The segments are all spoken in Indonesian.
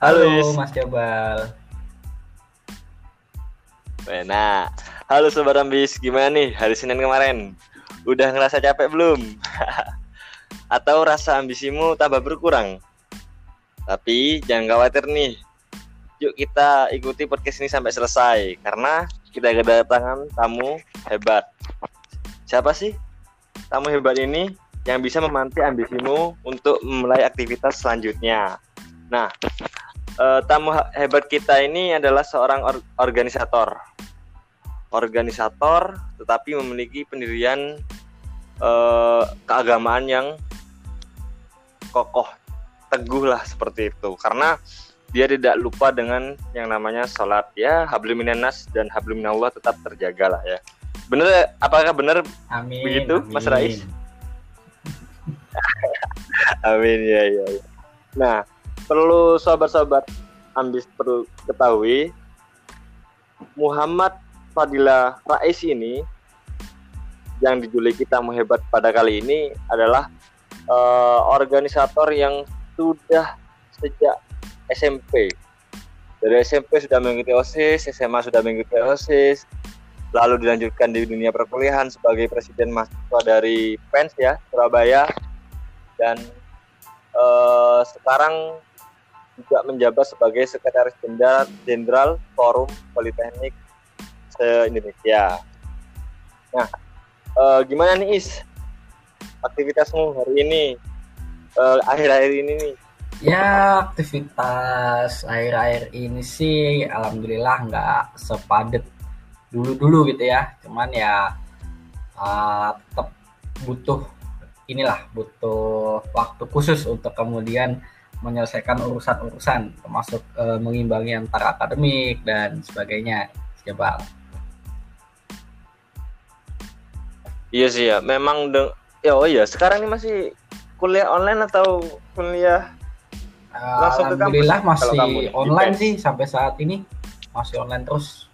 Halo. Mas Jabal. Nah, halo Sobat Ambis, gimana nih hari Senin kemarin? Udah ngerasa capek belum? Atau rasa ambisimu tambah berkurang? Tapi jangan khawatir nih, yuk kita ikuti podcast ini sampai selesai karena kita kedatangan tamu hebat. Siapa sih tamu hebat ini yang bisa memanti ambisimu untuk memulai aktivitas selanjutnya? Nah, eh, tamu hebat kita ini adalah seorang or- organisator. Organisator tetapi memiliki pendirian eh, keagamaan yang kokoh, teguh lah seperti itu. Karena dia tidak lupa dengan yang namanya sholat ya hablum minanas dan hablum minallah tetap terjaga lah ya. Bener apakah benar Amin. Begitu, amin. Mas Rais? Amin ya ya. ya. Nah, perlu sobat-sobat ambis perlu ketahui Muhammad Fadila Rais ini yang dijuluki tamu hebat pada kali ini adalah eh, organisator yang sudah sejak SMP. Dari SMP sudah mengikuti OSIS, SMA sudah mengikuti OSIS, lalu dilanjutkan di dunia perkuliahan sebagai presiden mahasiswa dari PENS ya Surabaya dan eh, sekarang juga menjabat sebagai sekretaris jenderal, jenderal Forum Politeknik se-Indonesia. Nah, eh, gimana nih Is aktivitasmu hari ini eh, akhir-akhir ini nih? Ya aktivitas akhir-akhir ini sih alhamdulillah nggak sepadet dulu-dulu gitu ya. Cuman ya uh, tetap butuh inilah butuh waktu khusus untuk kemudian menyelesaikan urusan-urusan termasuk eh, mengimbangi antara akademik dan sebagainya. Coba Iya sih ya, memang deng ya oh iya sekarang ini masih kuliah online atau kuliah Langsung ke kampus Alhamdulillah masih kamu online PES. sih sampai saat ini masih online terus.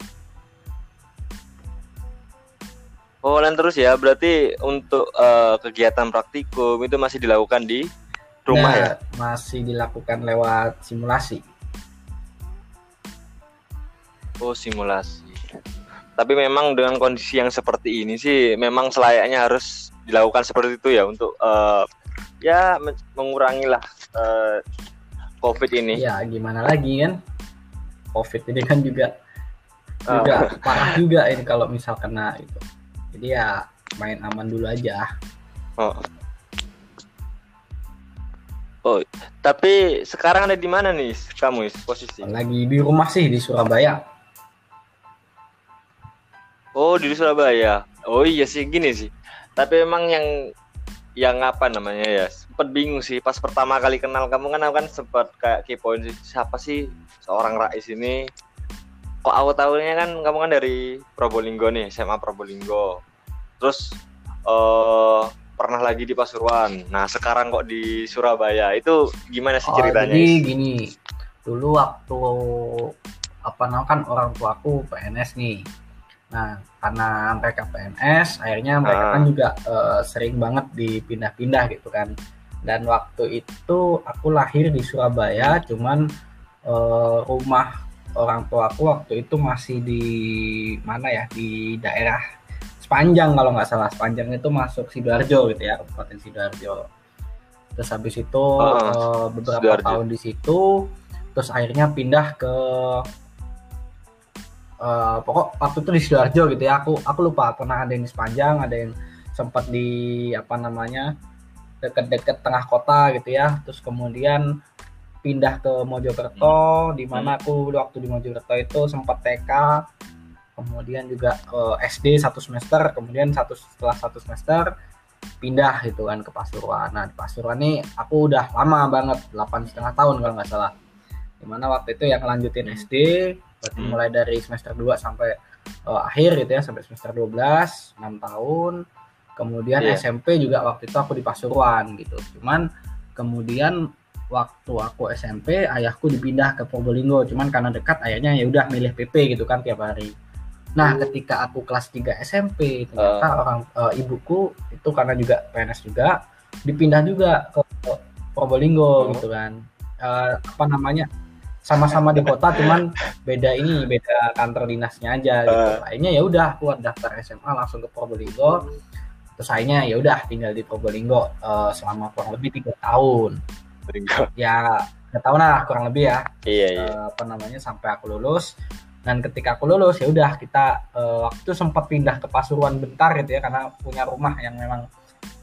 online terus ya? Berarti untuk eh, kegiatan praktikum itu masih dilakukan di rumah Nah, ya? Masih dilakukan lewat simulasi. Oh simulasi. Tapi memang dengan kondisi yang seperti ini sih, memang selayaknya harus dilakukan seperti itu ya untuk eh, ya men- mengurangi lah eh, COVID ini. Ya gimana lagi kan? Covid ini kan juga Ah. juga parah juga ini kalau misal kena gitu. Jadi ya main aman dulu aja. Oh. Oh, tapi sekarang ada di mana nih kamu Is, posisi? Lagi di rumah sih di Surabaya. Oh di Surabaya. Oh iya sih gini sih. Tapi emang yang yang apa namanya ya sempat bingung sih pas pertama kali kenal kamu kan aku kan sempat kayak kepoin sih siapa sih seorang Rais ini kok aku tahunya kan kamu kan dari Probolinggo nih SMA Probolinggo terus eh pernah lagi di Pasuruan nah sekarang kok di Surabaya itu gimana sih Oh, ceritanya jadi Is? gini, dulu waktu apa namanya kan orang tuaku PNS nih. Nah, karena mereka PNS, akhirnya mereka Ah. kan juga eh, sering banget dipindah-pindah gitu kan. Dan waktu itu aku lahir di Surabaya, cuman eh, rumah orang tuaku waktu itu masih di mana ya? Di daerah Sepanjang kalau nggak salah. Sepanjang itu masuk Sidoarjo gitu ya, Kabupaten Sidoarjo. Terus habis itu eh, beberapa Sidoarjo. tahun di situ, terus akhirnya pindah ke eh, pokok waktu itu di sidoarjo gitu ya. Aku aku lupa pernah ada yang di sepanjang, ada yang sempat di apa namanya deket-deket tengah kota gitu ya. Terus kemudian pindah ke Mojokerto, di mana aku waktu di Mojokerto itu sempat TK, kemudian juga eh, SD satu semester, kemudian satu setelah satu semester pindah gitu kan ke Pasuruan. Nah di Pasuruan ini aku udah lama banget, delapan setengah tahun kalau nggak salah. Di mana waktu itu yang lanjutin SD, berarti Hmm. mulai dari semester 2 sampai eh, akhir gitu ya, sampai semester 12, 6 tahun. Kemudian Iya. SMP juga waktu itu aku di Pasuruan gitu. Cuman kemudian waktu aku SMP ayahku dipindah ke Probolinggo, cuman karena dekat ayahnya ya udah milih PP gitu kan tiap hari. Nah, ketika aku kelas 3 SMP, ternyata orang eh, ibuku itu karena juga PNS juga dipindah juga ke Probolinggo Oh. gitu kan. Eh, apa namanya? sama-sama di kota cuman beda ini beda kantor dinasnya aja gitu. Uh. Akhirnya ya udah aku daftar SMA langsung ke Probolinggo. Terus akhirnya ya udah tinggal di Probolinggo uh, selama kurang lebih tiga tahun. Ya tiga tahun lah kurang lebih ya. Iya iya. Uh, apa namanya sampai aku lulus. Dan ketika aku lulus ya udah kita uh, waktu itu sempat pindah ke Pasuruan bentar gitu ya karena punya rumah yang memang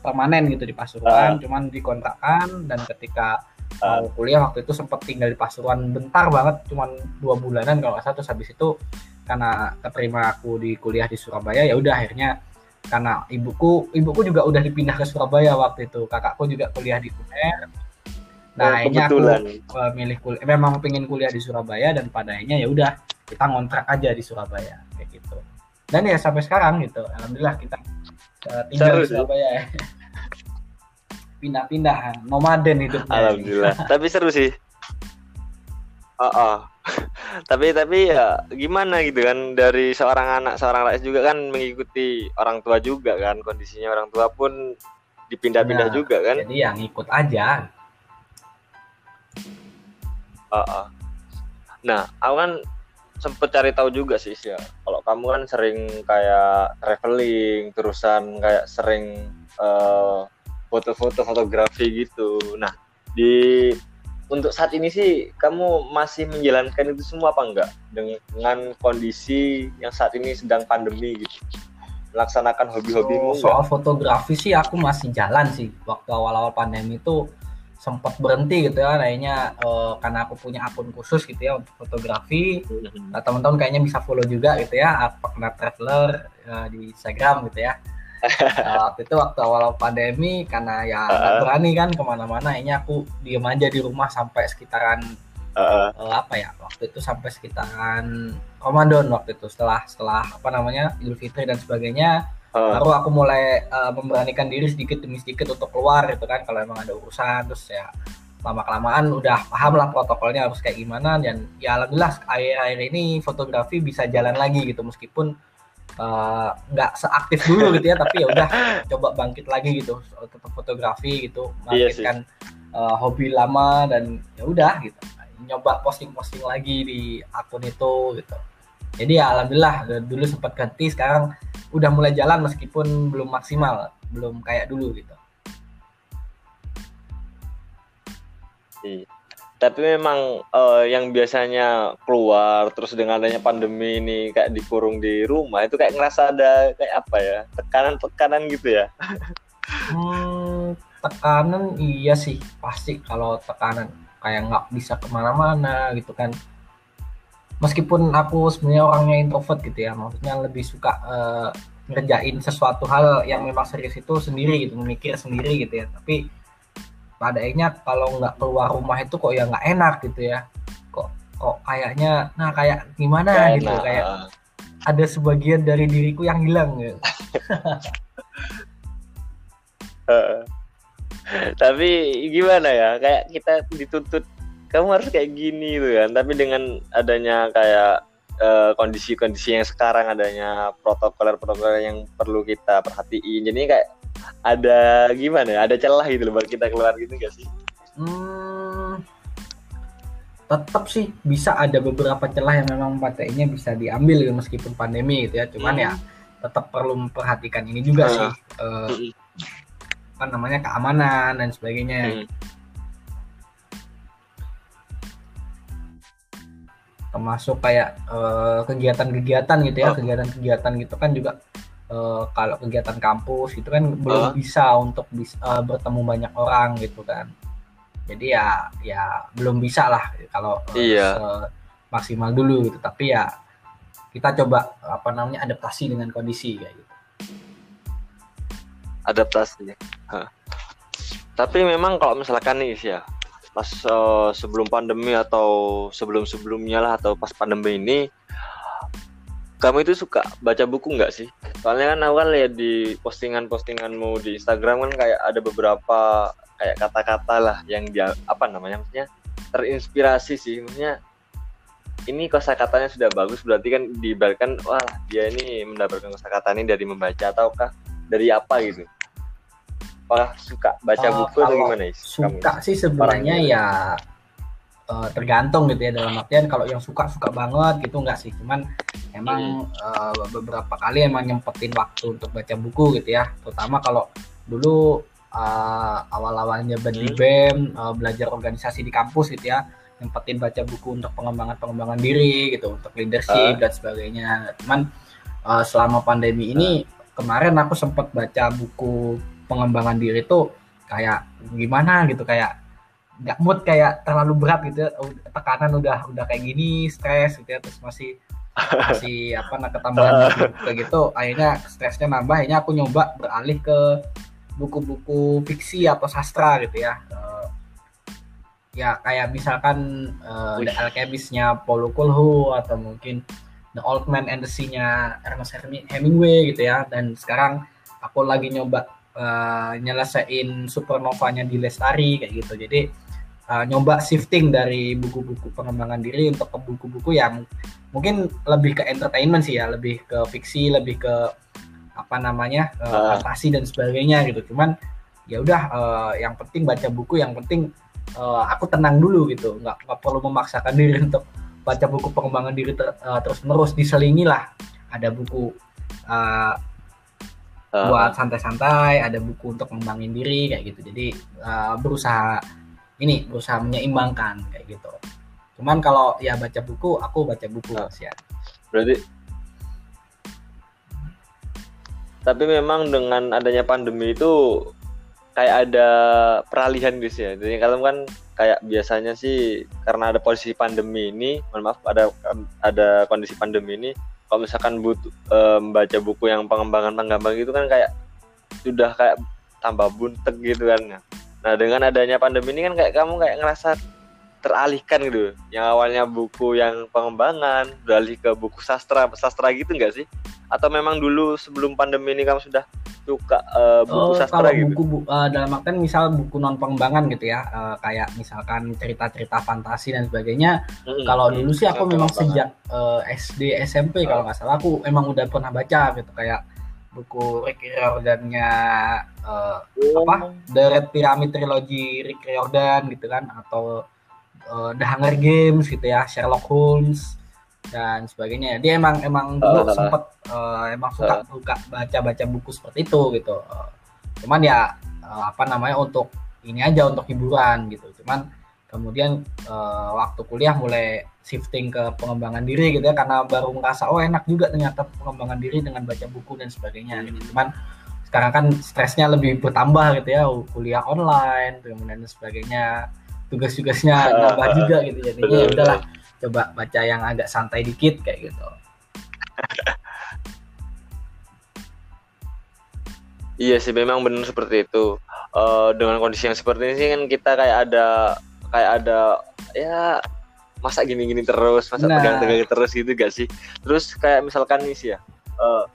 permanen gitu di Pasuruan, Uh. cuman dikontrakan dan ketika Uh. mau kuliah waktu itu sempat tinggal di Pasuruan bentar banget, cuman dua bulanan kalau nggak salah. Terus habis itu karena keterima aku di kuliah di Surabaya ya udah akhirnya karena ibuku ibuku juga udah dipindah ke Surabaya waktu itu. Kakakku juga kuliah di UNER nah Oh, akhirnya aku uh, milih kuliah memang pengen kuliah di Surabaya dan pada akhirnya ya udah kita ngontrak aja di Surabaya kayak gitu dan ya sampai sekarang gitu alhamdulillah kita uh, tinggal Seru di. Surabaya ya. pindah-pindah nomaden hidupnya Alhamdulillah. tapi seru sih. Oh, oh. tapi tapi ya gimana gitu kan dari seorang anak seorang rakyat juga kan mengikuti orang tua juga kan kondisinya orang tua pun dipindah-pindah Nah, juga kan. jadi yang ikut aja Oh, oh. Nah, aku kan sempet cari tahu juga sih ya. Kalau kamu kan sering kayak traveling, terusan kayak sering eh, foto-foto fotografi gitu. Nah, di untuk saat ini sih kamu masih menjalankan itu semua apa enggak dengan kondisi yang saat ini sedang pandemi gitu. Melaksanakan hobi-hobimu So- soal fotografi sih aku masih jalan sih waktu awal-awal pandemi itu sempat berhenti gitu ya kayaknya eh, karena aku punya akun khusus gitu ya untuk fotografi. Nah, teman-teman kayaknya bisa follow juga gitu ya apa kena traveler eh, di Instagram gitu ya. Nah, waktu itu waktu awal pandemi karena ya nggak berani kan ke mana-mana akhirnya aku diem aja di rumah sampai sekitaran Heeh. eh, apa ya waktu itu sampai sekitaran Ramadan waktu itu setelah setelah apa namanya Idul Fitri dan sebagainya baru aku mulai uh, memberanikan diri sedikit demi sedikit untuk keluar gitu kan kalau emang ada urusan terus ya lama kelamaan udah paham lah protokolnya harus kayak gimana dan ya alhamdulillah akhir-akhir ini fotografi bisa jalan lagi gitu meskipun uh, nggak seaktif dulu gitu ya tapi ya udah coba bangkit lagi gitu tetap fotografi gitu Iya bangkitkan uh, hobi lama dan ya udah gitu. Nyoba posting-posting lagi di akun itu gitu. Jadi ya alhamdulillah dulu sempat ganti sekarang udah mulai jalan meskipun belum maksimal belum kayak dulu gitu Iya. Tapi memang eh, yang biasanya keluar terus dengan adanya pandemi ini kayak dikurung di rumah itu kayak ngerasa ada kayak apa ya tekanan-tekanan gitu ya. hmm, tekanan iya sih pasti kalau tekanan kayak nggak bisa ke mana-mana gitu kan meskipun aku sebenarnya orangnya introvert gitu ya maksudnya lebih suka eh, ngerjain sesuatu hal yang memang serius itu sendiri gitu memikir sendiri gitu ya tapi pada akhirnya kalau nggak keluar rumah itu kok ya nggak enak gitu ya kok kok kayaknya nah kayak gimana gitu enak. kayak ada sebagian dari diriku yang hilang gitu. Tapi gimana ya kayak kita dituntut kamu harus kayak gini gitu kan. Tapi dengan adanya kayak eh, kondisi-kondisi yang sekarang adanya protokoler-protokoler yang perlu kita perhatiin. Jadi kayak ada gimana ya? Ada celah gitu loh buat kita keluar gitu gak sih? Hmm, tetap sih bisa ada beberapa celah yang memang patenya bisa diambil gitu, meskipun pandemi gitu ya. Cuman Hmm. ya tetap perlu memperhatikan ini juga Hmm. sih eh, Mm-mm. apa namanya keamanan dan sebagainya. Hmm. Termasuk kayak eh, kegiatan-kegiatan gitu ya, Oh. kegiatan-kegiatan gitu kan juga eh, kalau kegiatan kampus gitu kan belum Oh. bisa untuk bis- eh, bertemu banyak orang gitu kan. Jadi ya ya belum bisa lah kalau Iya. maksimal dulu gitu. Tapi ya kita coba apa namanya adaptasi dengan kondisi kayak gitu. adaptasi. Hah. Tapi memang kalau misalkan nih ya pas eh, sebelum pandemi atau sebelum sebelumnya lah atau pas pandemi ini kamu itu suka baca buku nggak sih? Soalnya kan aku kan lihat di postingan-postinganmu di Instagram kan kayak ada beberapa kayak kata-kata lah yang dia apa namanya maksudnya terinspirasi sih maksudnya ini kosakatanya sudah bagus berarti kan diibaratkan wah dia ini mendapatkan kosakata ini dari membaca ataukah dari apa gitu? Apakah suka baca Eh, buku atau gimana Is? Kamu? Suka sih sebenarnya ya uh, tergantung gitu ya dalam artian kalau yang suka suka banget gitu enggak sih cuman emang uh, beberapa kali emang nyempetin waktu untuk baca buku gitu ya terutama kalau dulu uh, awal-awalnya di hmm. BEM uh, belajar organisasi di kampus gitu ya nyempetin baca buku untuk pengembangan pengembangan diri gitu untuk leadership uh. dan sebagainya cuman uh, selama pandemi ini uh. kemarin aku sempat baca buku pengembangan diri itu kayak gimana gitu kayak nggak mood kayak terlalu berat gitu ya. tekanan udah udah kayak gini stres gitu ya terus masih masih apa nah ketambahan kayak gitu. Akhirnya stresnya nambah akhirnya aku nyoba beralih ke buku-buku fiksi atau sastra gitu ya. Uh, ya kayak misalkan uh, The Alchemist-nya Paulo Coelho atau mungkin The Old Man and the Sea-nya Ernest Hemingway gitu ya. Dan sekarang aku lagi nyoba uh, nyelesain Supernova-nya di Lestari kayak gitu jadi uh, nyoba shifting dari buku-buku pengembangan diri untuk ke buku-buku yang mungkin lebih ke entertainment sih ya, lebih ke fiksi, lebih ke apa namanya uh, fantasi dan sebagainya gitu. Cuman ya udah uh, yang penting baca buku, yang penting uh, aku tenang dulu gitu, nggak nggak perlu memaksakan diri untuk baca buku pengembangan diri ter, uh, terus menerus diselingi lah. Ada buku uh, uh. buat santai-santai, ada buku untuk mengembangin diri kayak gitu. Jadi uh, berusaha ini berusaha menyeimbangkan kayak gitu cuman kalau ya baca buku aku baca buku oh. ya berarti tapi memang dengan adanya pandemi itu kayak ada peralihan gitu ya jadi kalau kan kayak biasanya sih karena ada posisi pandemi ini mohon maaf ada ada kondisi pandemi ini kalau misalkan butuh e, membaca buku yang pengembangan pengembangan itu kan kayak sudah kayak tambah buntek gitu kan Nah dengan adanya pandemi ini kan kayak kamu kayak ngerasa teralihkan gitu. Yang awalnya buku yang pengembangan beralih ke buku sastra, sastra gitu enggak sih? Atau memang dulu sebelum pandemi ini kamu sudah suka uh, buku oh, sastra kalau gitu? buku bu, uh, dalam artian misal buku non pengembangan gitu ya, uh, kayak misalkan cerita-cerita fantasi dan sebagainya. Hmm, kalau dulu sih aku memang sejak uh, SD SMP oh. kalau nggak salah aku emang udah pernah baca gitu kayak buku Rick Riordan-nya uh, oh. apa The Red Pyramid Trilogy Rick Riordan gitu kan atau uh, The Hunger Games gitu ya Sherlock Holmes dan sebagainya. Dia emang emang dulu uh, sempet uh, emang suka uh. suka baca baca buku seperti itu gitu. Uh, cuman ya uh, apa namanya untuk ini aja untuk hiburan gitu. Cuman kemudian uh, waktu kuliah mulai shifting ke pengembangan diri gitu ya karena baru merasa oh enak juga ternyata pengembangan diri dengan baca buku dan sebagainya. Gitu. Hmm. Cuman sekarang kan stresnya lebih bertambah gitu ya kuliah online kemudian dan sebagainya tugas-tugasnya nambah juga gitu jadinya. Ya udahlah coba baca yang agak santai dikit kayak gitu. Iya sih memang benar seperti itu. Uh, dengan kondisi yang seperti ini sih kan kita kayak ada kayak ada ya masa gini-gini terus masa nah. tegang-tegang terus gitu gak sih terus kayak misalkan nih sih ya uh,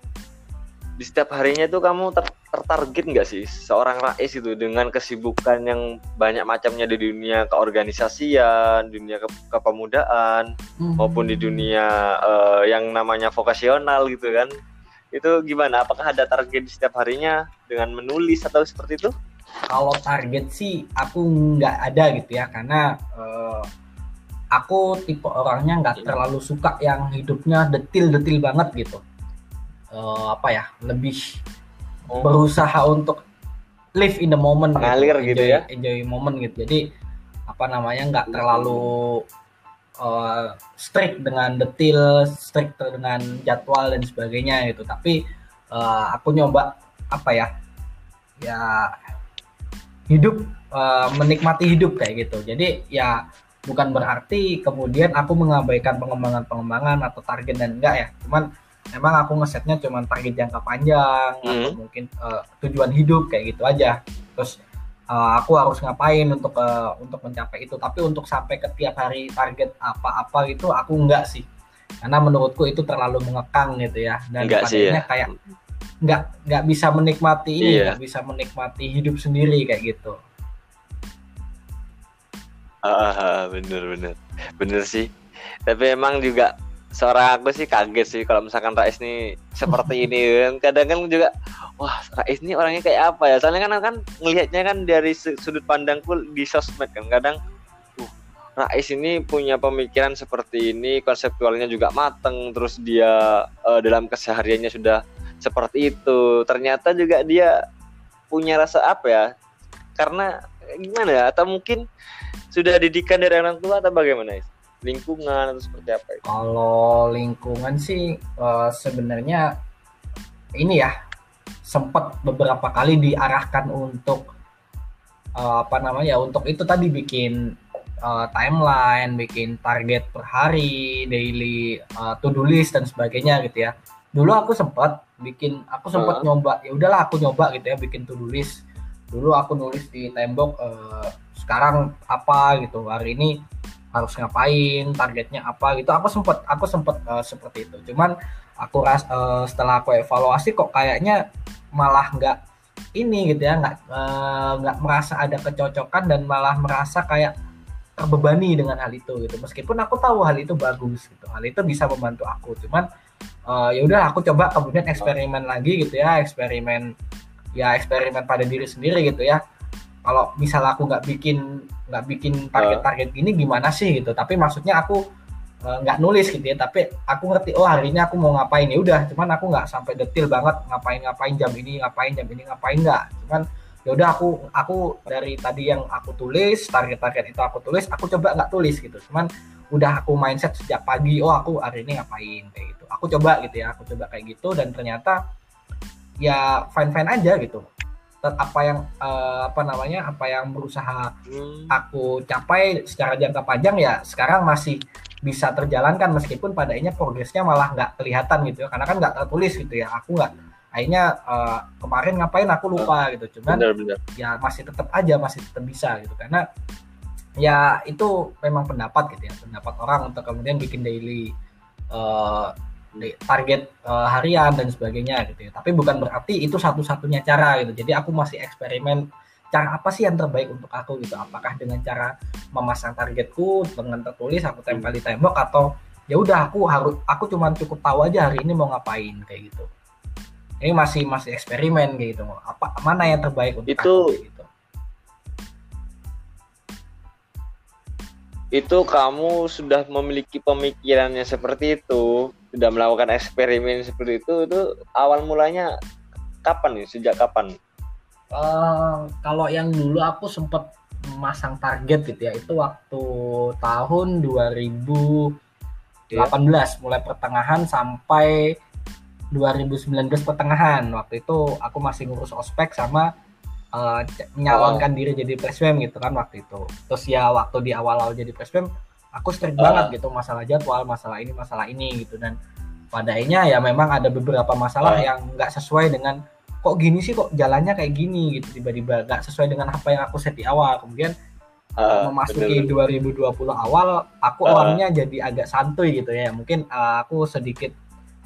di setiap harinya itu kamu ter tertarget nggak sih seorang Rais itu dengan kesibukan yang banyak macamnya di dunia keorganisasian, dunia ke kepemudaan hmm. maupun di dunia uh, yang namanya vokasional gitu kan. Itu gimana? Apakah ada target di setiap harinya dengan menulis atau seperti itu? Kalau target sih aku nggak ada gitu ya karena uh, aku tipe orangnya nggak terlalu suka yang hidupnya detil-detil banget gitu uh, apa ya lebih oh. berusaha untuk live in the moment Mengalir gitu, gitu enjoy, ya. enjoy moment gitu. Jadi apa namanya nggak terlalu uh, strict dengan detil strict dengan jadwal dan sebagainya gitu. Tapi uh, aku nyoba apa ya ya hidup uh, menikmati hidup kayak gitu. Jadi ya bukan berarti kemudian aku mengabaikan pengembangan-pengembangan atau target dan enggak ya. Cuman emang aku ngesetnya cuman target jangka panjang hmm. atau mungkin uh, tujuan hidup kayak gitu aja terus uh, aku harus ngapain untuk uh, untuk mencapai itu tapi untuk sampai ke tiap hari target apa-apa itu aku enggak sih karena menurutku itu terlalu mengekang gitu ya dan enggak sih ya. kayak nggak nggak bisa menikmati ini iya. nggak bisa menikmati hidup sendiri kayak gitu Ah, bener bener bener sih. Tapi emang juga seorang aku sih kaget sih kalau misalkan Rais nih seperti ini kan kadang kan juga wah Rais ini orangnya kayak apa ya soalnya kan kan ngelihatnya kan dari sudut pandangku di sosmed kan kadang uh, Rais ini punya pemikiran seperti ini, konseptualnya juga mateng, terus dia uh, dalam kesehariannya sudah seperti itu. Ternyata juga dia punya rasa apa ya? Karena gimana ya? Atau mungkin sudah didikan dari orang tua atau bagaimana? Ya? Lingkungan atau seperti apa? Ya? Kalau lingkungan sih uh, sebenarnya ini ya sempat beberapa kali diarahkan untuk uh, apa namanya untuk itu tadi bikin uh, timeline, bikin target per hari, daily uh, to do list dan sebagainya gitu ya. Dulu aku sempat bikin, aku sempat uh. nyoba, ya udahlah aku nyoba gitu ya bikin to do list. Dulu aku nulis di tembok uh, sekarang apa gitu, hari ini harus ngapain, targetnya apa gitu. Aku sempat, aku sempat uh, seperti itu. Cuman aku ras, uh, setelah aku evaluasi kok kayaknya malah nggak ini gitu ya nggak nggak uh, merasa ada kecocokan dan malah merasa kayak terbebani dengan hal itu gitu. Meskipun aku tahu hal itu bagus gitu. Hal itu bisa membantu aku. Cuman uh, ya udah aku coba kemudian eksperimen lagi gitu ya. Eksperimen ya eksperimen pada diri sendiri gitu ya kalau misal aku nggak bikin nggak bikin target-target gini gimana sih gitu? Tapi maksudnya aku eh, nggak uh, nulis gitu ya tapi aku ngerti oh hari ini aku mau ngapain? Ya udah cuman aku nggak sampai detail banget ngapain ngapain jam ini ngapain jam ini ngapain nggak? Cuman ya udah aku aku dari tadi yang aku tulis target-target itu aku tulis aku coba nggak tulis gitu. Cuman udah aku mindset sejak pagi oh aku hari ini ngapain kayak gitu. Aku coba gitu ya aku coba kayak gitu dan ternyata ya fine fine aja gitu apa yang uh, apa namanya apa yang berusaha hmm. aku capai secara jangka panjang ya sekarang masih bisa terjalankan meskipun padanya progresnya malah nggak kelihatan gitu ya karena kan nggak tertulis gitu ya aku nggak akhirnya uh, kemarin ngapain aku lupa gitu cuman bener, bener. ya masih tetap aja masih tetap bisa gitu karena ya itu memang pendapat gitu ya pendapat orang untuk kemudian bikin daily uh, target uh, harian dan sebagainya gitu ya. Tapi bukan berarti itu satu-satunya cara gitu. Jadi aku masih eksperimen cara apa sih yang terbaik untuk aku gitu. Apakah dengan cara memasang targetku dengan tertulis aku tempel di tembok atau ya udah aku harus aku cuma cukup tahu aja hari ini mau ngapain kayak gitu. Ini masih masih eksperimen gitu. Apa mana yang terbaik untuk itu aku, gitu. itu kamu sudah memiliki pemikirannya seperti itu sudah melakukan eksperimen seperti itu itu awal mulanya kapan nih sejak kapan uh, kalau yang dulu aku sempat memasang target gitu ya itu waktu tahun 2018 yeah. mulai pertengahan sampai 2019 pertengahan waktu itu aku masih ngurus ospek sama uh, menyalonkan oh. diri jadi presbem gitu kan waktu itu terus ya waktu di awal-awal jadi presbem aku strict uh. banget gitu masalah jadwal masalah ini masalah ini gitu. Dan padanya ya memang ada beberapa masalah uh. yang nggak sesuai dengan kok gini sih? Kok jalannya kayak gini? gitu tiba-tiba nggak sesuai dengan apa yang aku set di awal. Kemudian uh, memasuki bener. 2020 awal aku uh. orangnya jadi agak santuy gitu ya. Mungkin uh, aku sedikit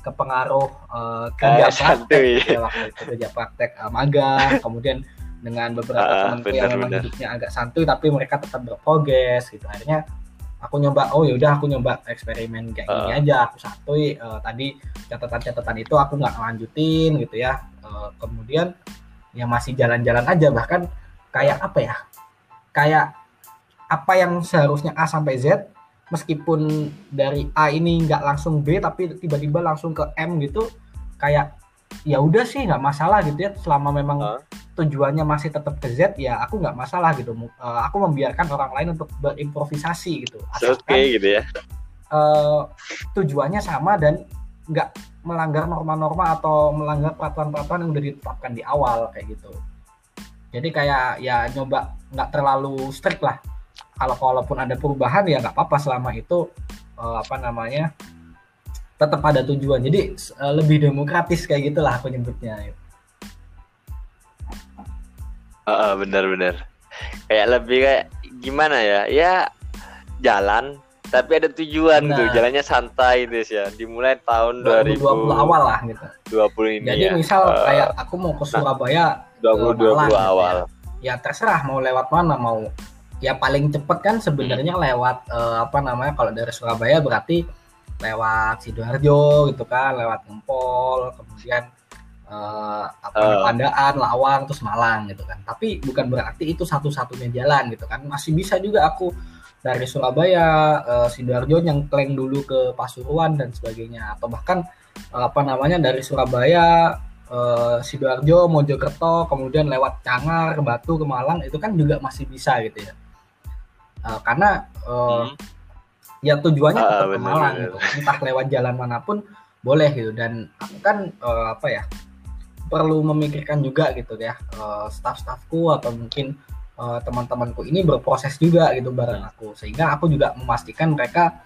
kepengaruh uh, kerja eh, praktek ya, waktu itu kerja praktek uh, magang. Kemudian dengan beberapa uh, temanku yang memang hidupnya agak santuy tapi mereka tetap berprogres gitu. Akhirnya aku nyoba oh yaudah aku nyoba eksperimen kayak uh. gini aja. Aku santuy uh, tadi catatan-catatan itu aku nggak lanjutin gitu ya. Uh, kemudian ya masih jalan-jalan aja. Bahkan kayak apa ya? Kayak apa yang seharusnya A sampai Z meskipun dari A ini nggak langsung B tapi tiba-tiba langsung ke M gitu kayak ya udah sih nggak masalah gitu ya. Selama memang uh. tujuannya masih tetap ke Z ya aku nggak masalah gitu. Uh, aku membiarkan orang lain untuk berimprovisasi gitu. Oke okay, gitu ya. uh, tujuannya sama dan nggak melanggar norma-norma atau melanggar peraturan-peraturan yang udah ditetapkan di awal kayak gitu. Jadi kayak ya nyoba nggak terlalu strict lah. Kalau kalaupun ada perubahan ya nggak apa-apa selama itu uh, apa namanya tetap ada tujuan. Jadi uh, lebih demokratis kayak gitulah aku nyebutnya. Uh, benar-benar kayak lebih kayak gimana ya? Ya jalan tapi ada tujuan nah, tuh jalannya santai gitu ya. Dimulai tahun 2020 awal lah gitu. 20 ini jadi ya. misal uh, kayak aku mau ke nah, Surabaya nah, 2020 Malang, awal gitu ya. ya terserah mau lewat mana mau ya paling cepet kan sebenarnya hmm. lewat uh, apa namanya kalau dari Surabaya berarti lewat sidoarjo gitu kan lewat Ngempol kemudian uh, apa uh. Pandaan Lawang terus Malang gitu kan tapi bukan berarti itu satu-satunya jalan gitu kan masih bisa juga aku dari Surabaya uh, sidoarjo yang kleng dulu ke Pasuruan dan sebagainya atau bahkan uh, apa namanya dari Surabaya uh, sidoarjo Mojokerto kemudian lewat Cangar Batu ke Malang itu kan juga masih bisa gitu ya uh, karena uh, hmm. Ya tujuannya tetap uh, ke Malang gitu. Entah lewat jalan mana pun boleh gitu. Dan aku kan uh, apa ya perlu memikirkan juga gitu ya uh, staff-staffku atau mungkin uh, teman-temanku ini berproses juga gitu bareng aku. Sehingga aku juga memastikan mereka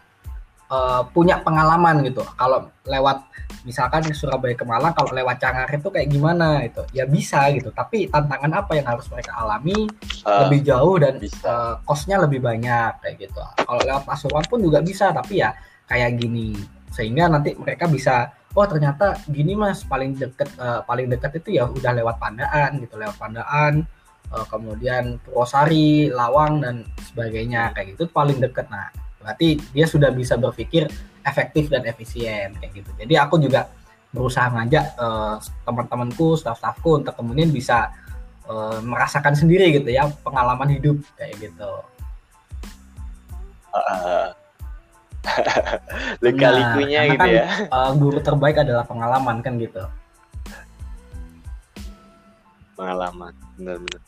uh, punya pengalaman gitu. Kalau lewat misalkan Surabaya ke Malang kalau lewat Cangar itu kayak gimana itu ya bisa gitu tapi tantangan apa yang harus mereka alami uh, lebih jauh dan uh, kosnya lebih banyak kayak gitu. Kalau lewat Pasuruan pun juga bisa tapi ya kayak gini. Sehingga nanti mereka bisa oh ternyata gini mas paling deket uh, paling dekat itu ya udah lewat Pandaan gitu. Lewat Pandaan uh, kemudian Purwosari, Lawang dan sebagainya kayak gitu paling deket. Nah, berarti dia sudah bisa berpikir efektif dan efisien kayak gitu. Jadi aku juga berusaha ngajak uh, teman-temanku, staff-staffku untuk kemudian bisa uh, merasakan sendiri gitu ya pengalaman hidup kayak gitu. Uh, Lika-likunya nah, gitu kan, ya. Uh, guru terbaik adalah pengalaman kan gitu. Pengalaman, benar-benar.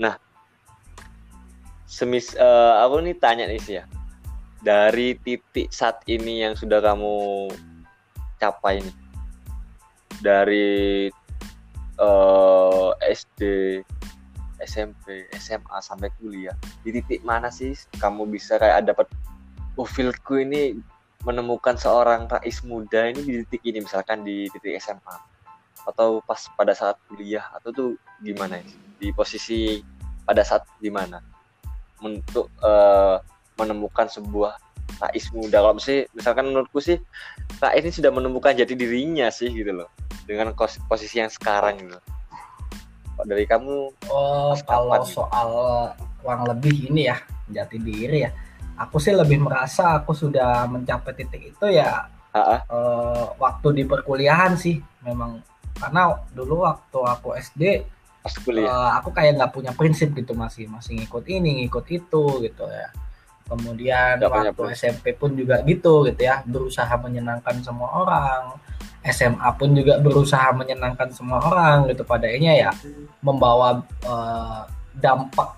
Nah, semis uh, aku nih tanya nih sih ya. Dari titik saat ini yang sudah kamu capai nih. Dari uh, eh, SD, SMP, SMA sampai kuliah. Di titik mana sih kamu bisa kayak dapat oh fieldku ini menemukan seorang rais muda ini di titik ini misalkan di titik SMA atau pas pada saat kuliah atau tuh gimana ya? di posisi pada saat di mana untuk uh, menemukan sebuah Rais muda. Kalau sih misalkan menurutku sih Rais ini sudah menemukan jati dirinya sih gitu loh. Dengan posisi yang sekarang gitu. Dari kamu oh kalau gitu? soal kurang lebih ini ya jati diri ya. Aku sih lebih merasa aku sudah mencapai titik itu ya uh, waktu di perkuliahan sih memang. Karena dulu waktu aku SD pas kuliah. uh, aku kayak nggak punya prinsip gitu masih masih ngikut ini ngikut itu gitu ya kemudian gak waktu SMP pun juga gitu gitu ya berusaha menyenangkan semua orang. SMA pun juga berusaha menyenangkan semua orang gitu. Padanya ya membawa uh, dampak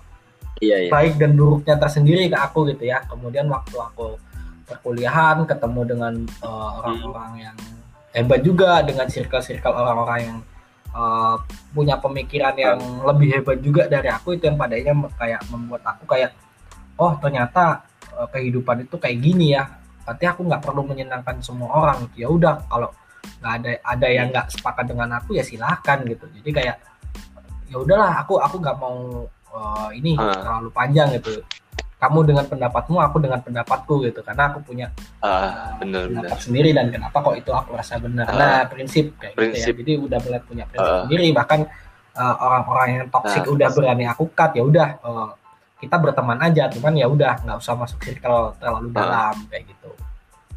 iya, iya. baik dan buruknya tersendiri ke aku gitu ya. Kemudian waktu aku perkuliahan ketemu dengan eh, orang-orang uh, yang hebat juga dengan circle-circle orang-orang yang uh, punya pemikiran yang lebih hebat juga dari aku itu yang padanya kayak membuat aku kayak oh ternyata uh, kehidupan itu kayak gini ya. Berarti aku nggak perlu menyenangkan semua orang. Ya udah kalau nggak ada ada yang nggak sepakat dengan aku ya silahkan gitu. Jadi kayak ya udahlah aku aku nggak mau uh, ini uh. terlalu panjang gitu. Kamu dengan pendapatmu aku dengan pendapatku gitu. Karena aku punya uh, bener, pendapat bener. sendiri dan kenapa kok itu aku rasa benar. Uh, nah prinsip kayak prinsip. gitu ya. jadi udah mulai punya prinsip uh, sendiri. Bahkan uh, orang-orang yang toksik uh, udah berani aku cut ya udah uh, kita berteman aja cuman ya udah nggak usah masuk circle terlalu dalam kayak gitu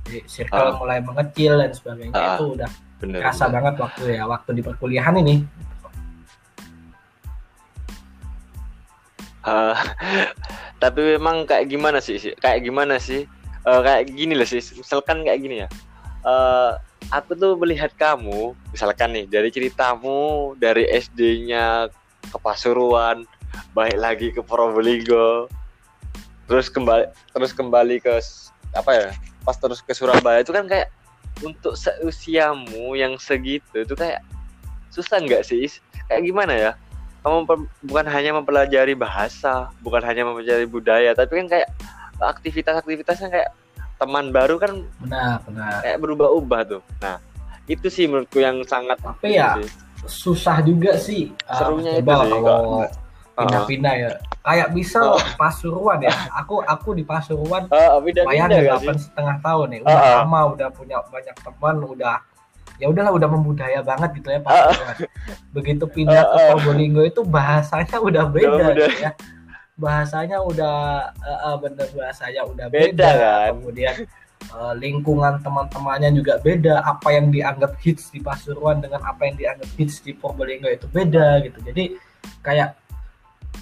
jadi circle uh, mulai mengecil dan sebagainya uh, itu udah bener, kerasa bener. banget waktu ya waktu di perkuliahan ini Uh, tapi memang kayak gimana sih? Kayak gimana sih? Uh, kayak gini loh sih. Misalkan kayak gini ya. Uh, aku tuh melihat kamu, misalkan nih dari ceritamu dari SD-nya ke Pasuruan, baik lagi ke Probolinggo, terus kembali terus kembali ke apa ya? Pas terus ke Surabaya itu kan kayak untuk seusiamu yang segitu itu kayak susah nggak sih? Kayak gimana ya? kamu bukan hanya mempelajari bahasa, bukan hanya mempelajari budaya, tapi kan kayak aktivitas-aktivitasnya kayak teman baru kan benar benar kayak berubah-ubah tuh. Nah, itu sih menurutku yang sangat tapi ya sih. susah juga sih ah, serunya uh, itu sih kalau pindah-pindah ya kayak bisa uh. Pasuruan ya aku aku di Pasuruan uh, bayangin delapan setengah tahun nih udah uh, lama udah punya banyak teman udah ya udahlah udah membudaya banget gitu ya Pak. Uh, Begitu pindah ke Probolinggo itu bahasanya udah beda gitu ya. Bahasanya udah uh, uh, bener bahasanya udah beda, beda kan. Kemudian uh, lingkungan teman-temannya juga beda. Apa yang dianggap hits di Pasuruan dengan apa yang dianggap hits di Probolinggo itu beda gitu. Jadi kayak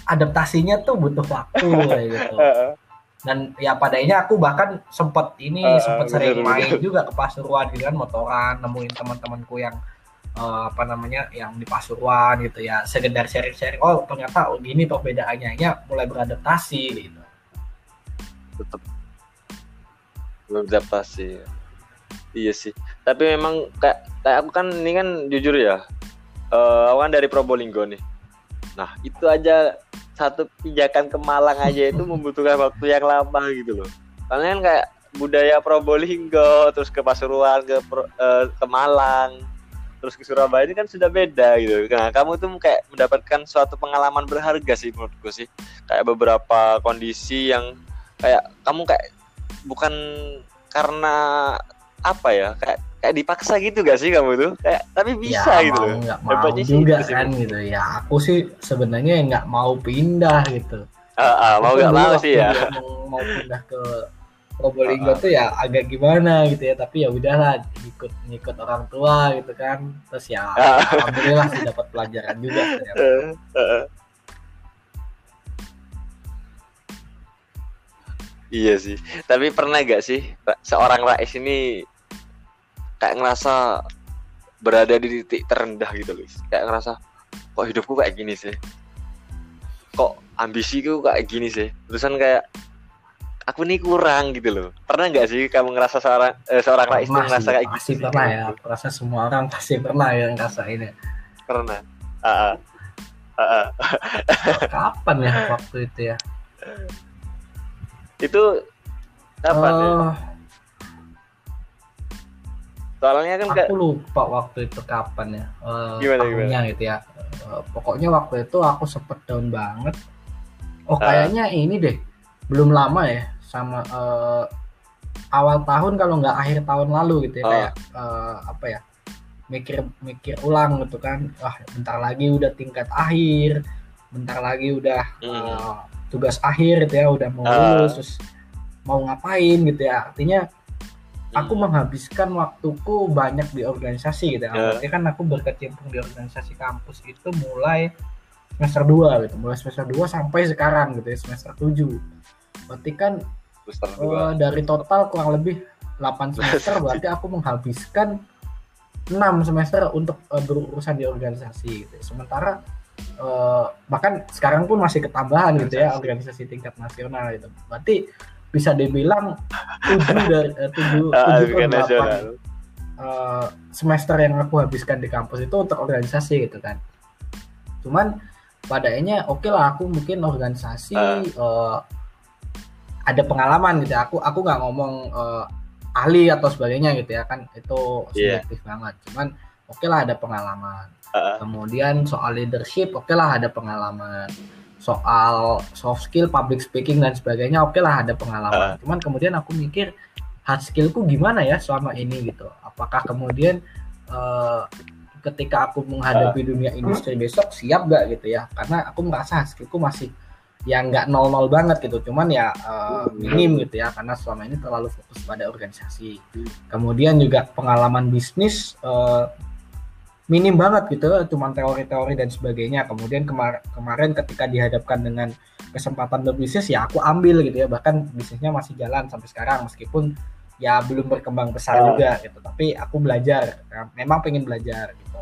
adaptasinya tuh butuh waktu kayak gitu. dan ya padanya aku bahkan sempat ini Uh, sempat sering bener, main juga ke Pasuruan gitu kan motoran nemuin teman-temanku yang eh, apa namanya yang di Pasuruan gitu ya sekedar sharing-sharing oh ternyata oh, gini perbedaannya ya mulai beradaptasi gitu. Tetap beradaptasi. Iya sih. Tapi memang kayak kayak aku kan ini kan jujur ya eh aku kan dari Probolinggo nih nah itu aja satu pijakan ke Malang aja itu membutuhkan waktu yang lama gitu loh. Karena kan kayak budaya Probolinggo terus ke Pasuruan ke eh, ke Malang terus ke Surabaya ini kan sudah beda gitu. Nah kamu tuh kayak mendapatkan suatu pengalaman berharga sih menurutku sih. Kayak beberapa kondisi yang kayak kamu kayak bukan karena apa ya kayak kayak dipaksa gitu gak sih kamu tuh kayak tapi bisa ya, gitu mau nggak mau juga sih. kan gitu ya aku sih sebenarnya nggak mau pindah gitu Ah, ah, mau gak dulu mau sih ya mau, mau pindah ke Probolinggo Ah, ah. tuh ya agak gimana gitu ya tapi ya udahlah ikut ngikut orang tua gitu kan terus ya Ah. alhamdulillah sih dapat pelajaran juga ternyata. Eh, eh, eh. Iya sih. Tapi pernah gak sih Ra- seorang Rais ini kayak ngerasa berada di titik terendah gitu loh. Kayak ngerasa kok hidupku kayak gini sih. Kok ambisiku kayak gini sih. Terusan kayak aku nih kurang gitu loh. Pernah nggak sih kamu ngerasa seorang eh, seorang itu Pernah ngerasa kayak pasti gitu? sih? pernah ya aku rasa semua orang pasti pernah yang ngerasain ya Pernah. Ah, ah. Ah, ah. kapan ya waktu itu ya Itu apa ya? Soalnya kan aku lupa waktu itu kapan ya eh, Gimana, tahunnya gitu ya Eh, pokoknya waktu itu aku sempet down banget oh Ah. kayaknya ini deh belum lama ya sama eh, awal tahun kalau nggak akhir tahun lalu gitu ya Ah. kayak eh, apa ya mikir mikir ulang gitu kan wah bentar lagi udah tingkat akhir bentar lagi udah eh, tugas akhir gitu ya udah mau Ah. lulus terus mau ngapain gitu ya artinya aku Hmm. menghabiskan waktuku banyak di organisasi gitu. Ya. Berarti kan aku berkecimpung di organisasi kampus itu mulai semester 2 gitu. Mulai semester 2 sampai sekarang gitu ya, semester 7. Berarti kan dua. dari total kurang lebih 8 semester berarti aku menghabiskan 6 semester untuk eh, berurusan di organisasi gitu. Sementara eh, bahkan sekarang pun masih ketambahan gitu ya organisasi tingkat nasional gitu. Berarti bisa dibilang 7 dari eh, 7 Ah, 7 bukan per 8 nasional. eh, semester yang aku habiskan di kampus itu untuk organisasi gitu kan. Cuman padanya oke lah aku mungkin organisasi Ah. eh, ada pengalaman gitu ya. Aku aku nggak ngomong eh, ahli atau sebagainya gitu ya kan itu Iya. subjektif banget. Cuman oke lah ada pengalaman. Ah, Kemudian soal leadership oke lah ada pengalaman. Soal soft skill, public speaking dan sebagainya oke lah ada pengalaman. Cuman kemudian aku mikir hard skillku gimana ya selama ini gitu. Apakah kemudian eh, ketika aku menghadapi dunia industri besok siap gak gitu ya? Karena aku merasa hard skillku masih yang nggak nol-nol banget gitu. Cuman ya eh, minim gitu ya karena selama ini terlalu fokus pada organisasi. Kemudian juga pengalaman bisnis eh, minim banget gitu cuman teori-teori dan sebagainya kemudian kemar- kemarin ketika dihadapkan dengan kesempatan berbisnis ya aku ambil gitu ya bahkan bisnisnya masih jalan sampai sekarang meskipun ya belum berkembang besar Oh. juga gitu tapi aku belajar ya, memang pengen belajar gitu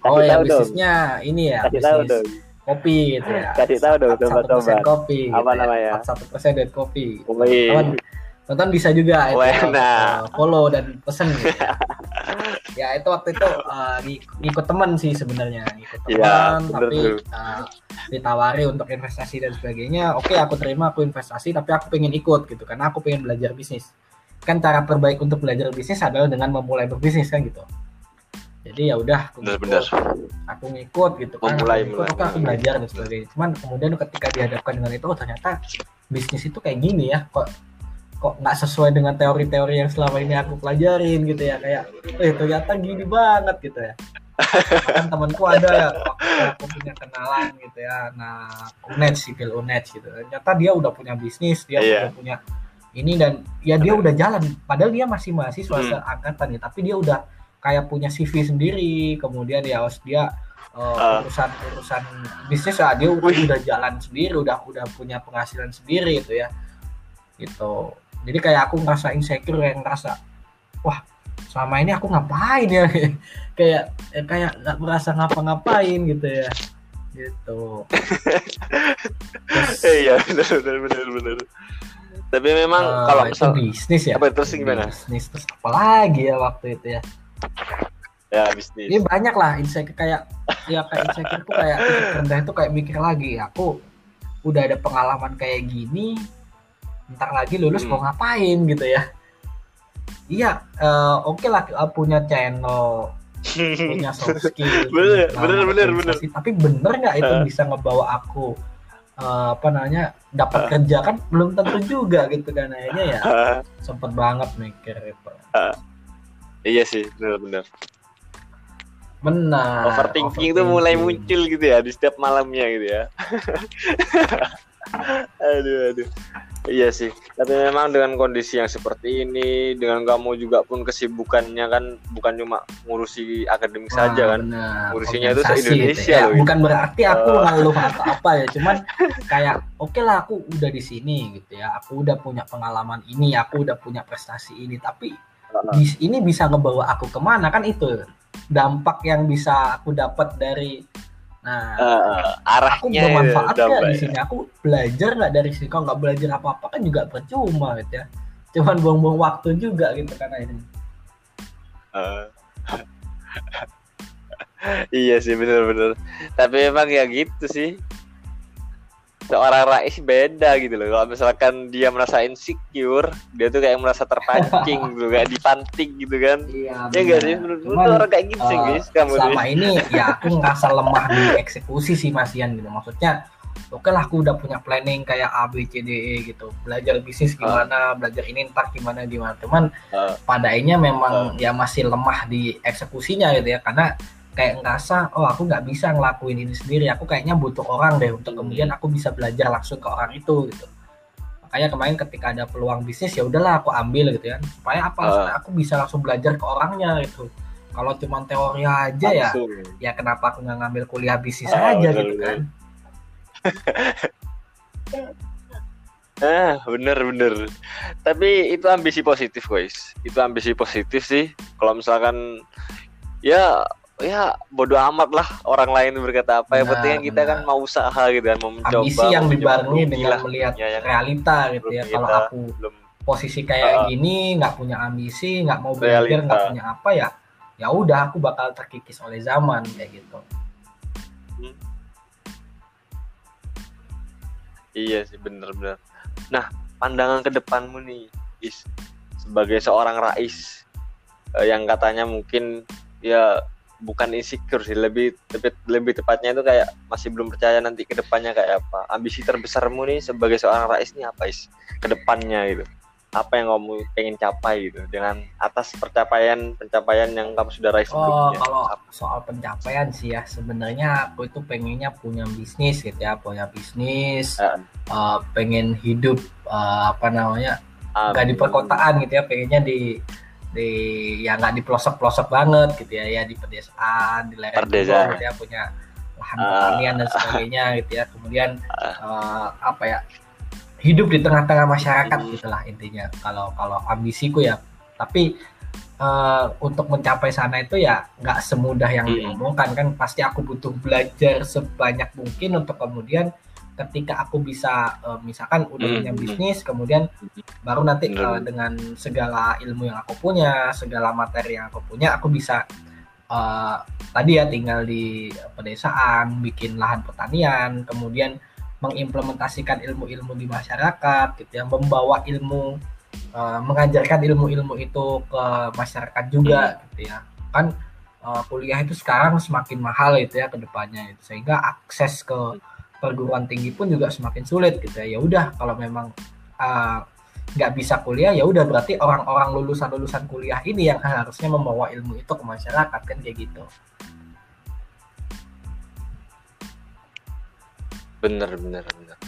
Kasih oh ya tahu dong. bisnisnya ini ya Kasih bisnis dong. kopi gitu ya Kasih tahu dong, satu persen kopi Apa gitu namanya? ya. satu persen dari kopi. Teman, tonton bisa juga itu ya, eh, follow dan pesen. Gitu ya. ya itu waktu itu ngik- ngikut temen sih sebenarnya ngikut teman Iya, bener tapi tuh. eh, ditawari untuk investasi dan sebagainya. Oke aku terima aku investasi tapi aku pengen ikut gitu karena aku pengen belajar bisnis. Kan cara terbaik untuk belajar bisnis adalah dengan memulai berbisnis kan gitu. Jadi ya udah aku ngikut, aku ngikut gitu kan Memulai, aku, ngikut, mulai. aku belajar dan sebagainya. Cuman kemudian ketika dihadapkan dengan itu oh ternyata bisnis itu kayak gini ya kok kok nggak sesuai dengan teori-teori yang selama ini aku pelajarin gitu ya kayak eh ternyata gini banget gitu ya kan temanku ada ya aku punya kenalan gitu ya nah unet sipil unet gitu ternyata dia udah punya bisnis dia Iya. udah punya ini dan ya dia udah jalan padahal dia masih mahasiswa Hmm. seangkatan ya tapi dia udah kayak punya CV sendiri kemudian ya harus dia uh, Ah. urusan urusan bisnis ya dia Wih. udah jalan sendiri udah udah punya penghasilan sendiri gitu ya gitu jadi kayak aku ngerasa insecure kayak ngerasa wah selama ini aku ngapain ya? Kayak eh, kayak nggak merasa ngapa-ngapain gitu ya. Gitu. Iya benar benar benar benar tapi memang eh, kalau misal bisnis ya. apa terus gimana? Bisnis terus apa lagi ya waktu itu ya? Ya bisnis. Ini banyak lah insecure kayak ya kayak insecure tuh kayak rendah itu kayak mikir lagi aku udah ada pengalaman kayak gini ntar lagi lulus Hmm. mau ngapain gitu ya. Iya eh, oke lah eh, punya channel punya soft skill Bener, punya bener, bener, tapi bener nggak itu Ah. bisa ngebawa aku eh, apa namanya dapat kerja? Kan belum tentu juga gitu kan akhirnya ya sempet banget mikir itu iya sih benar benar benar overthinking itu mulai muncul gitu ya di setiap malamnya gitu ya aduh aduh iya sih tapi memang dengan kondisi yang seperti ini dengan kamu juga pun kesibukannya kan bukan cuma ngurusi akademik saja kan benar. Ngurusinya itu Organisasi se-Indonesia gitu ya. loh. bukan berarti aku Oh. ngeluh atau apa ya cuman kayak oke lah aku udah di sini gitu ya aku udah punya pengalaman ini aku udah punya prestasi ini tapi bis- ini bisa ngebawa aku ke mana kan itu dampak yang bisa aku dapat dari nah aku arahnya bermanfaat udah nggak di sini? Aku belajar nggak dari sini? Kalau nggak belajar apa apa kan juga percuma gitu ya. Cuman buang-buang waktu juga gitu kan ini Eh. iya sih bener-bener. Tapi emang ya gitu sih seorang Rais beda gitu loh. Kalau misalkan dia merasa insecure dia tuh kayak merasa terpancing gitu kayak dipanting gitu kan. Iya ya enggak sih? menurut menurut orang kayak gitu sih eh, guys kamu selama ini ya aku ngerasa lemah di eksekusi sih Mas Ian gitu. Maksudnya oke lah aku udah punya planning kayak A B C D E gitu. Belajar bisnis gimana belajar ini ntar gimana gimana. Cuman Ah. pada akhirnya memang ya masih lemah di eksekusinya gitu ya. Karena kayak ngerasa oh aku nggak bisa ngelakuin ini sendiri. Aku kayaknya butuh orang deh untuk kemudian aku bisa belajar langsung ke orang itu gitu. Makanya kemarin ketika ada peluang bisnis ya udahlah aku ambil gitu ya supaya apa? Supaya aku bisa langsung belajar ke orangnya gitu. Kalau cuma teori aja ya langsung. ya kenapa aku nggak ngambil kuliah bisnis Ah, aja bener, gitu kan? ah bener bener. Tapi itu ambisi positif guys. Itu ambisi positif sih. Kalau misalkan ya ya bodoh amat lah orang lain berkata apa. Yang penting kan kita kan mau usaha gitu kan mau mencoba ambisi yang dibarengi dengan lah. melihat Ya, yang realita gitu ya. Kalau aku belum. posisi kayak Ah. gini nggak punya ambisi nggak mau belajar nggak punya apa ya ya udah aku bakal terkikis oleh zaman kayak gitu. Iya sih bener-bener. Nah pandangan ke depanmu nih, Is, sebagai seorang rais eh, yang katanya mungkin ya bukan insecure sih, lebih lebih, lebih tepatnya itu kayak masih belum percaya nanti ke depannya kayak apa. Ambisi terbesarmu nih sebagai seorang rais nih apa Is? Ke depannya gitu. Apa yang kamu pengen capai gitu dengan atas pencapaian pencapaian yang kamu sudah raih Oh, sebelumnya. kalau soal pencapaian sih ya sebenarnya aku itu pengennya punya bisnis gitu ya, punya bisnis, Ah. eh, pengen hidup eh, apa namanya nggak di perkotaan gitu ya, pengennya di di ya nggak di pelosok pelosok banget gitu ya, ya di pedesaan, di lereng gunung gitu ya, punya lahan Ah. pertanian dan sebagainya gitu ya, kemudian eh, apa ya hidup di tengah-tengah masyarakat Hmm. gitulah intinya kalau kalau ambisiku ya, tapi eh, untuk mencapai sana itu ya nggak semudah yang Hmm. diomongkan kan pasti aku butuh belajar sebanyak mungkin untuk kemudian ketika aku bisa eh, misalkan udah Hmm. punya bisnis kemudian baru nanti eh, dengan segala ilmu yang aku punya segala materi yang aku punya aku bisa eh, tadi ya tinggal di pedesaan bikin lahan pertanian kemudian mengimplementasikan ilmu-ilmu di masyarakat gitu ya membawa ilmu eh, mengajarkan ilmu-ilmu itu ke masyarakat juga gitu ya. Kan eh, kuliah itu sekarang semakin mahal itu ya ke depannya itu. Sehingga akses ke perguruan tinggi pun juga semakin sulit gitu ya ya udah kalau memang nggak bisa kuliah ya udah berarti orang-orang lulusan-lulusan kuliah ini yang harusnya membawa ilmu itu ke masyarakat kan kayak gitu bener bener bener.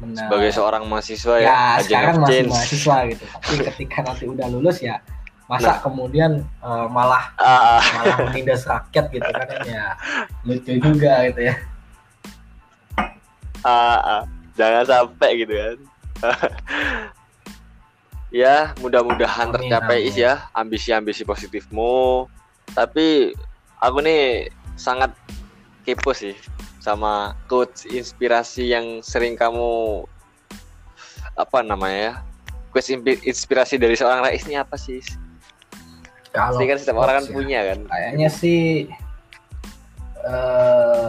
Benar. Sebagai seorang mahasiswa ya, ya sekarang masih change. mahasiswa gitu tapi ketika nanti udah lulus ya masa kemudian eh, malah Ah, ah. malah menindas rakyat gitu kan ya lucu juga gitu ya Ah, ah. jangan sampai gitu kan ya mudah-mudahan tercapai amin. Ya ambisi-ambisi positifmu tapi aku nih sangat kepo sih sama quotes inspirasi yang sering kamu apa namanya ya quotes impi- inspirasi dari seorang Rais ini apa sih? Kalau Pasti kan setiap orang kan ya, punya kan Kayaknya sih eh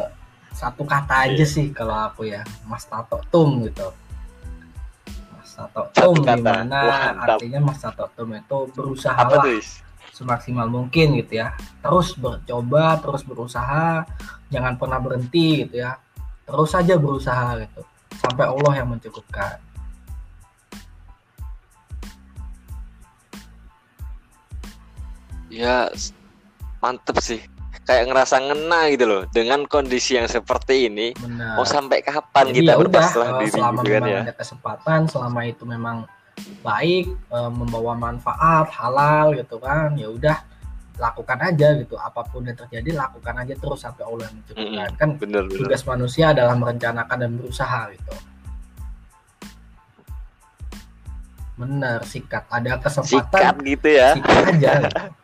satu kata aja Iya. sih kalau aku ya, Mas Tato Tum gitu. Mas Tato Tum di mana Mantap. artinya Mas Tato Tum itu berusaha apa tuh Is? semaksimal mungkin gitu ya. Terus bercoba, terus berusaha, jangan pernah berhenti gitu ya. Terus saja berusaha gitu. Sampai Allah yang mencukupkan. ya mantep sih kayak ngerasa ngena gitu loh dengan kondisi yang seperti ini Benar. mau sampai kapan Jadi kita ya berpasrah eh, diri selama gitu kan memang ya ada kesempatan, selama itu memang baik, eh, membawa manfaat halal gitu kan, ya udah lakukan aja gitu. Apa pun yang terjadi lakukan aja terus sampai Allah mencukupkan. Kan bener bener tugas manusia adalah merencanakan dan berusaha gitu. Bener, sikat. Ada sikat kesempatan, gitu ya sikat aja. gitu.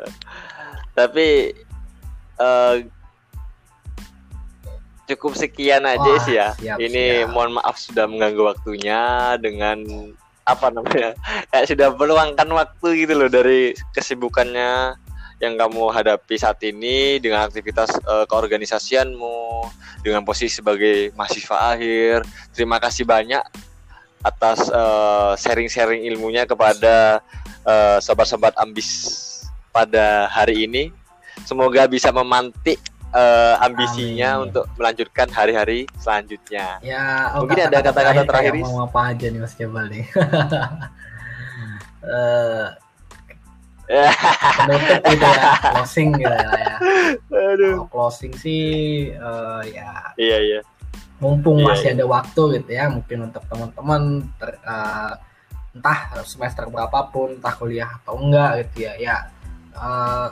tapi eh, cukup sekian aja Wah, sih ya. siap, ini siap. mohon maaf sudah mengganggu waktunya dengan apa namanya kayak sudah meluangkan waktu gitu loh dari kesibukannya yang kamu hadapi saat ini dengan aktivitas eh, keorganisasianmu dengan posisi sebagai mahasiswa akhir. Terima kasih banyak atas eh, sharing-sharing ilmunya kepada sobat-sobat ambis pada hari ini semoga bisa memantik eh, ambisinya Amin. untuk melanjutkan hari-hari selanjutnya Ya, oh, Mungkin ada kata-kata terakhir, Is? Mau apa aja nih Mas Jabal nih? Eh, penutup gitu ya, closing gitu ya. Aduh. Kalau closing sih eh, ya Iya iya. mumpung Iya, masih iya. ada waktu gitu ya, mungkin untuk teman-teman eh, entah semester berapapun, entah kuliah atau enggak gitu ya, ya eh,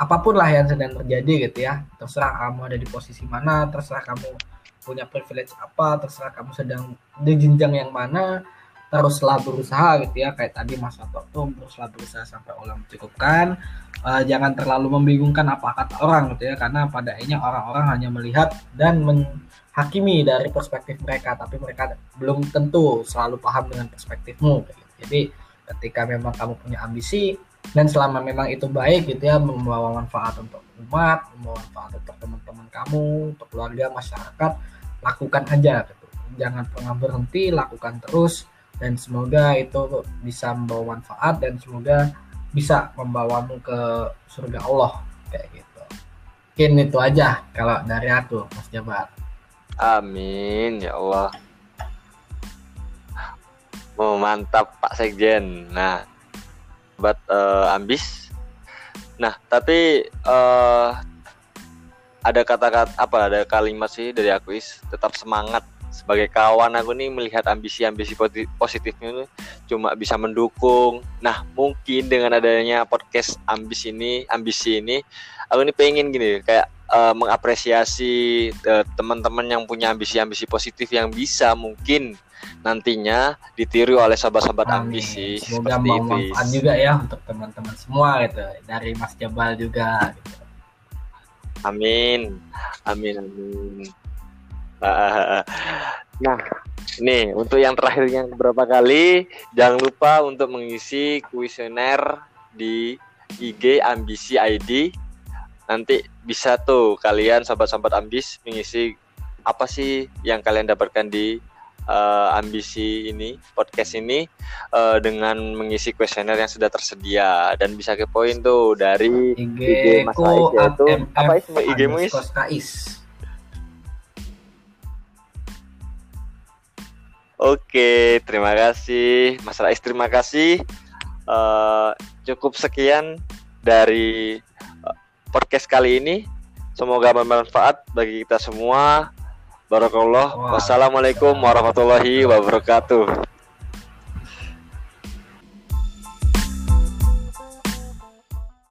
apa pun lah yang sedang terjadi gitu ya, terserah kamu ada di posisi mana, terserah kamu punya privilege apa, terserah kamu sedang di jenjang yang mana, teruslah berusaha gitu ya, kayak tadi Mas Toto tuh teruslah berusaha sampai Allah mencukupkan, Eh, jangan terlalu membingungkan apa kata orang gitu ya, karena pada akhirnya orang-orang hanya melihat dan menghakimi dari perspektif mereka, tapi mereka belum tentu selalu paham dengan perspektifmu. gitu. Jadi ketika memang kamu punya ambisi dan selama memang itu baik gitu ya membawa manfaat untuk umat, membawa manfaat untuk teman-teman kamu, untuk keluarga, masyarakat, lakukan aja gitu. Jangan pernah berhenti, lakukan terus dan semoga itu bisa membawa manfaat dan semoga bisa membawamu ke surga Allah kayak gitu. Mungkin itu aja kalau dari aku Mas Jabar. Amin ya Allah. Oh, mantap Pak Sekjen. Nah, buat eh, ambis. Nah, tapi eh ada kata-kata apa ada kalimat sih dari aku is tetap semangat sebagai kawan aku nih melihat ambisi-ambisi positifnya itu cuma bisa mendukung. Nah, mungkin dengan adanya podcast ambis ini, ambisi ini, aku ini pengen gini kayak eh, mengapresiasi eh, teman-teman yang punya ambisi-ambisi positif yang bisa mungkin nantinya ditiru oleh Amin. ambisi Semoga seperti mau itu. manfaat juga ya untuk teman-teman semua gitu dari Mas Jabal juga. Gitu. Amin. Amin amin. Ah, Nah, nih untuk yang terakhir yang beberapa kali jangan lupa untuk mengisi kuesioner di IG Ambisi ID. Nanti bisa tuh kalian sobat-sobat ambis mengisi apa sih yang kalian dapatkan di eh, ambisi ini podcast ini eh, dengan mengisi kuesioner yang sudah tersedia dan bisa kepoin tuh dari IG IG Mas Ais yaitu apa IG-mu is? underscore kais. Oke, terima kasih Mas Rais, terima kasih. Eh, cukup sekian dari podcast kali ini. Semoga bermanfaat bagi kita semua. Barakallah. Wassalamualaikum warahmatullahi wabarakatuh.